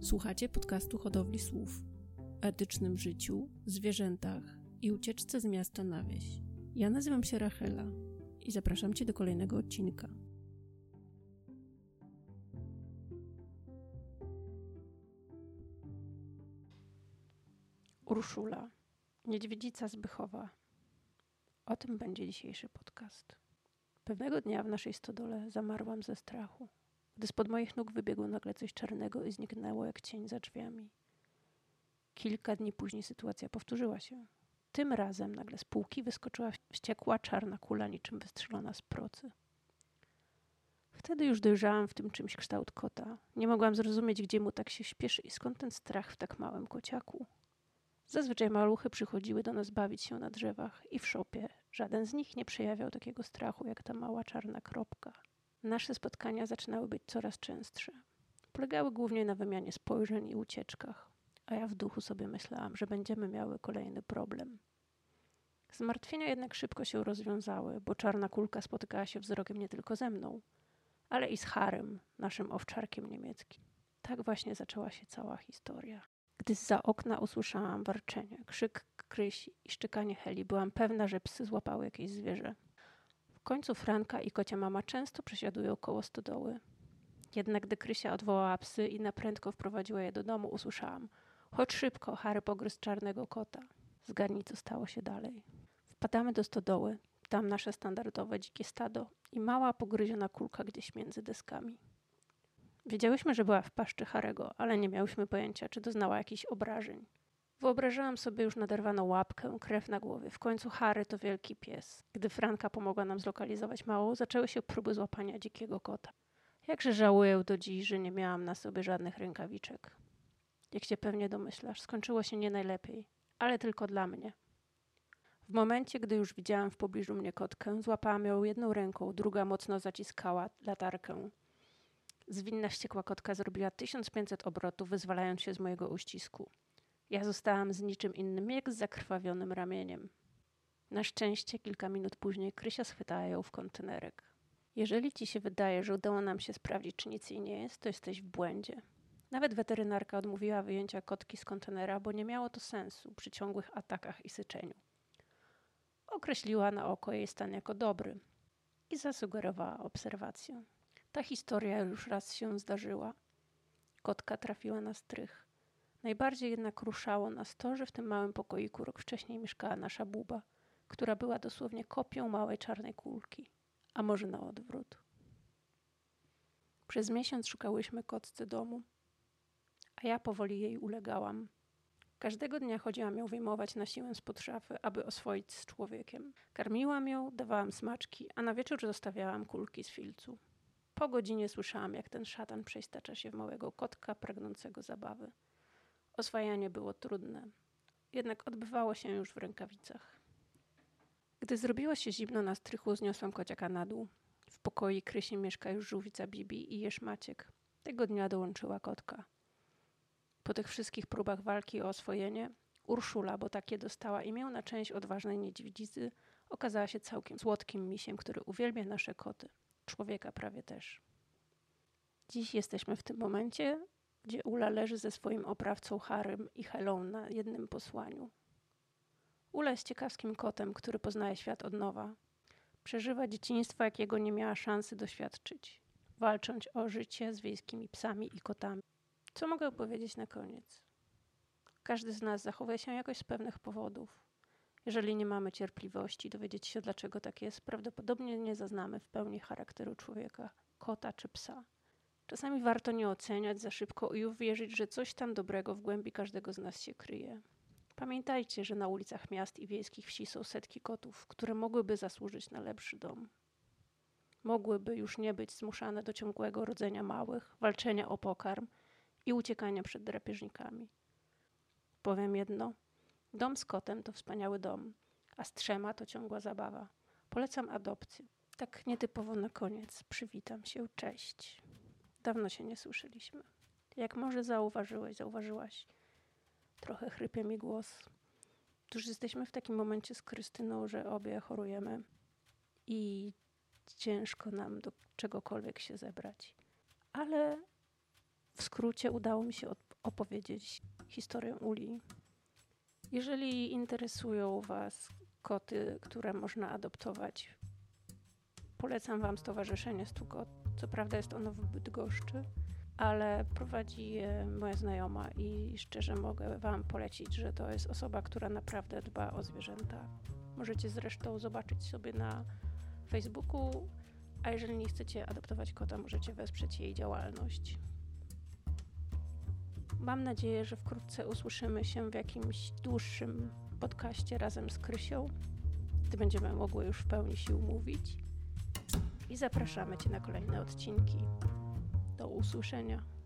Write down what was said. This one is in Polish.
Słuchacie podcastu Hodowli Słów etycznym życiu, zwierzętach i ucieczce z miasta na wieś. Ja nazywam się Rachela i zapraszam Cię do kolejnego odcinka. Urszula, niedźwiedzica Bychowa. O tym będzie dzisiejszy podcast. Pewnego dnia w naszej stodole zamarłam ze strachu gdy spod moich nóg wybiegło nagle coś czarnego i zniknęło jak cień za drzwiami. Kilka dni później sytuacja powtórzyła się. Tym razem nagle z półki wyskoczyła wściekła czarna kula niczym wystrzelona z procy. Wtedy już dojrzałam w tym czymś kształt kota. Nie mogłam zrozumieć, gdzie mu tak się śpieszy i skąd ten strach w tak małym kociaku. Zazwyczaj maluchy przychodziły do nas bawić się na drzewach i w szopie. Żaden z nich nie przejawiał takiego strachu jak ta mała czarna kropka. Nasze spotkania zaczynały być coraz częstsze. Polegały głównie na wymianie spojrzeń i ucieczkach, a ja w duchu sobie myślałam, że będziemy miały kolejny problem. Zmartwienia jednak szybko się rozwiązały, bo czarna kulka spotykała się wzrokiem nie tylko ze mną, ale i z Harem, naszym owczarkiem niemieckim. Tak właśnie zaczęła się cała historia. Gdy za okna usłyszałam warczenie, krzyk Krysi i szczekanie Heli, byłam pewna, że psy złapały jakieś zwierzę końcu Franka i kocia mama często przesiadują koło stodoły. Jednak gdy Krysia odwołała psy i na prędko wprowadziła je do domu, usłyszałam Chodź szybko, Harry pogryzł czarnego kota. Zgadnij, co stało się dalej. Wpadamy do stodoły, tam nasze standardowe dzikie stado i mała pogryziona kulka gdzieś między deskami. Wiedziałyśmy, że była w paszczy Harego, ale nie miałyśmy pojęcia, czy doznała jakichś obrażeń. Wyobrażałam sobie już naderwaną łapkę, krew na głowie. W końcu Harry to wielki pies. Gdy Franka pomogła nam zlokalizować małą, zaczęły się próby złapania dzikiego kota. Jakże żałuję do dziś, że nie miałam na sobie żadnych rękawiczek. Jak się pewnie domyślasz, skończyło się nie najlepiej, ale tylko dla mnie. W momencie, gdy już widziałam w pobliżu mnie kotkę, złapałam ją jedną ręką, druga mocno zaciskała latarkę. Zwinna wściekła kotka zrobiła 1500 obrotów, wyzwalając się z mojego uścisku. Ja zostałam z niczym innym jak z zakrwawionym ramieniem. Na szczęście kilka minut później Krysia schwytała ją w kontenerek. Jeżeli ci się wydaje, że udało nam się sprawdzić, czy nic jej nie jest, to jesteś w błędzie. Nawet weterynarka odmówiła wyjęcia kotki z kontenera, bo nie miało to sensu przy ciągłych atakach i syczeniu. Określiła na oko jej stan jako dobry i zasugerowała obserwację. Ta historia już raz się zdarzyła. Kotka trafiła na strych. Najbardziej jednak ruszało nas to, że w tym małym pokoiku rok wcześniej mieszkała nasza buba, która była dosłownie kopią małej czarnej kulki, a może na odwrót. Przez miesiąc szukałyśmy kotce domu, a ja powoli jej ulegałam. Każdego dnia chodziłam ją wyjmować na siłę spod szafy, aby oswoić z człowiekiem. Karmiłam ją, dawałam smaczki, a na wieczór zostawiałam kulki z filcu. Po godzinie słyszałam, jak ten szatan przestacza się w małego kotka pragnącego zabawy. Oswajanie było trudne, jednak odbywało się już w rękawicach. Gdy zrobiło się zimno na strychu, zniosłam kociaka na dół. W pokoju Krysi mieszka już żółwica Bibi i jesz Maciek. Tego dnia dołączyła kotka. Po tych wszystkich próbach walki o oswojenie, Urszula, bo takie dostała imię na część odważnej niedźwiedzicy, okazała się całkiem słodkim misiem, który uwielbia nasze koty. Człowieka prawie też. Dziś jesteśmy w tym momencie, gdzie Ula leży ze swoim oprawcą Harym i Helą na jednym posłaniu. Ula jest ciekawskim kotem, który poznaje świat od nowa. Przeżywa dzieciństwo, jakiego nie miała szansy doświadczyć. Walcząc o życie z wiejskimi psami i kotami. Co mogę powiedzieć na koniec? Każdy z nas zachowuje się jakoś z pewnych powodów. Jeżeli nie mamy cierpliwości dowiedzieć się, dlaczego tak jest, prawdopodobnie nie zaznamy w pełni charakteru człowieka, kota czy psa. Czasami warto nie oceniać za szybko i uwierzyć, że coś tam dobrego w głębi każdego z nas się kryje. Pamiętajcie, że na ulicach miast i wiejskich wsi są setki kotów, które mogłyby zasłużyć na lepszy dom. Mogłyby już nie być zmuszane do ciągłego rodzenia małych, walczenia o pokarm i uciekania przed drapieżnikami. Powiem jedno: dom z kotem to wspaniały dom, a z trzema to ciągła zabawa. Polecam adopcję. Tak nietypowo na koniec przywitam się. Cześć. Dawno się nie słyszeliśmy. Jak może zauważyłeś, zauważyłaś, trochę chrypie mi głos. Tuż jesteśmy w takim momencie z Krystyną, że obie chorujemy i ciężko nam do czegokolwiek się zebrać. Ale W skrócie udało mi się opowiedzieć historię Uli. Jeżeli interesują Was koty, które można adoptować, polecam Wam Stowarzyszenie Stukot. Co prawda jest ono w Bydgoszczy, ale prowadzi je moja znajoma i szczerze mogę Wam polecić, że to jest osoba, która naprawdę dba o zwierzęta. Możecie zresztą zobaczyć sobie na Facebooku, a jeżeli nie chcecie adoptować kota, możecie wesprzeć jej działalność. Mam nadzieję, że wkrótce usłyszymy się w jakimś dłuższym podcaście razem z Krysią, gdy będziemy mogły już w pełni sił mówić. I zapraszamy Cię na kolejne odcinki. Do usłyszenia.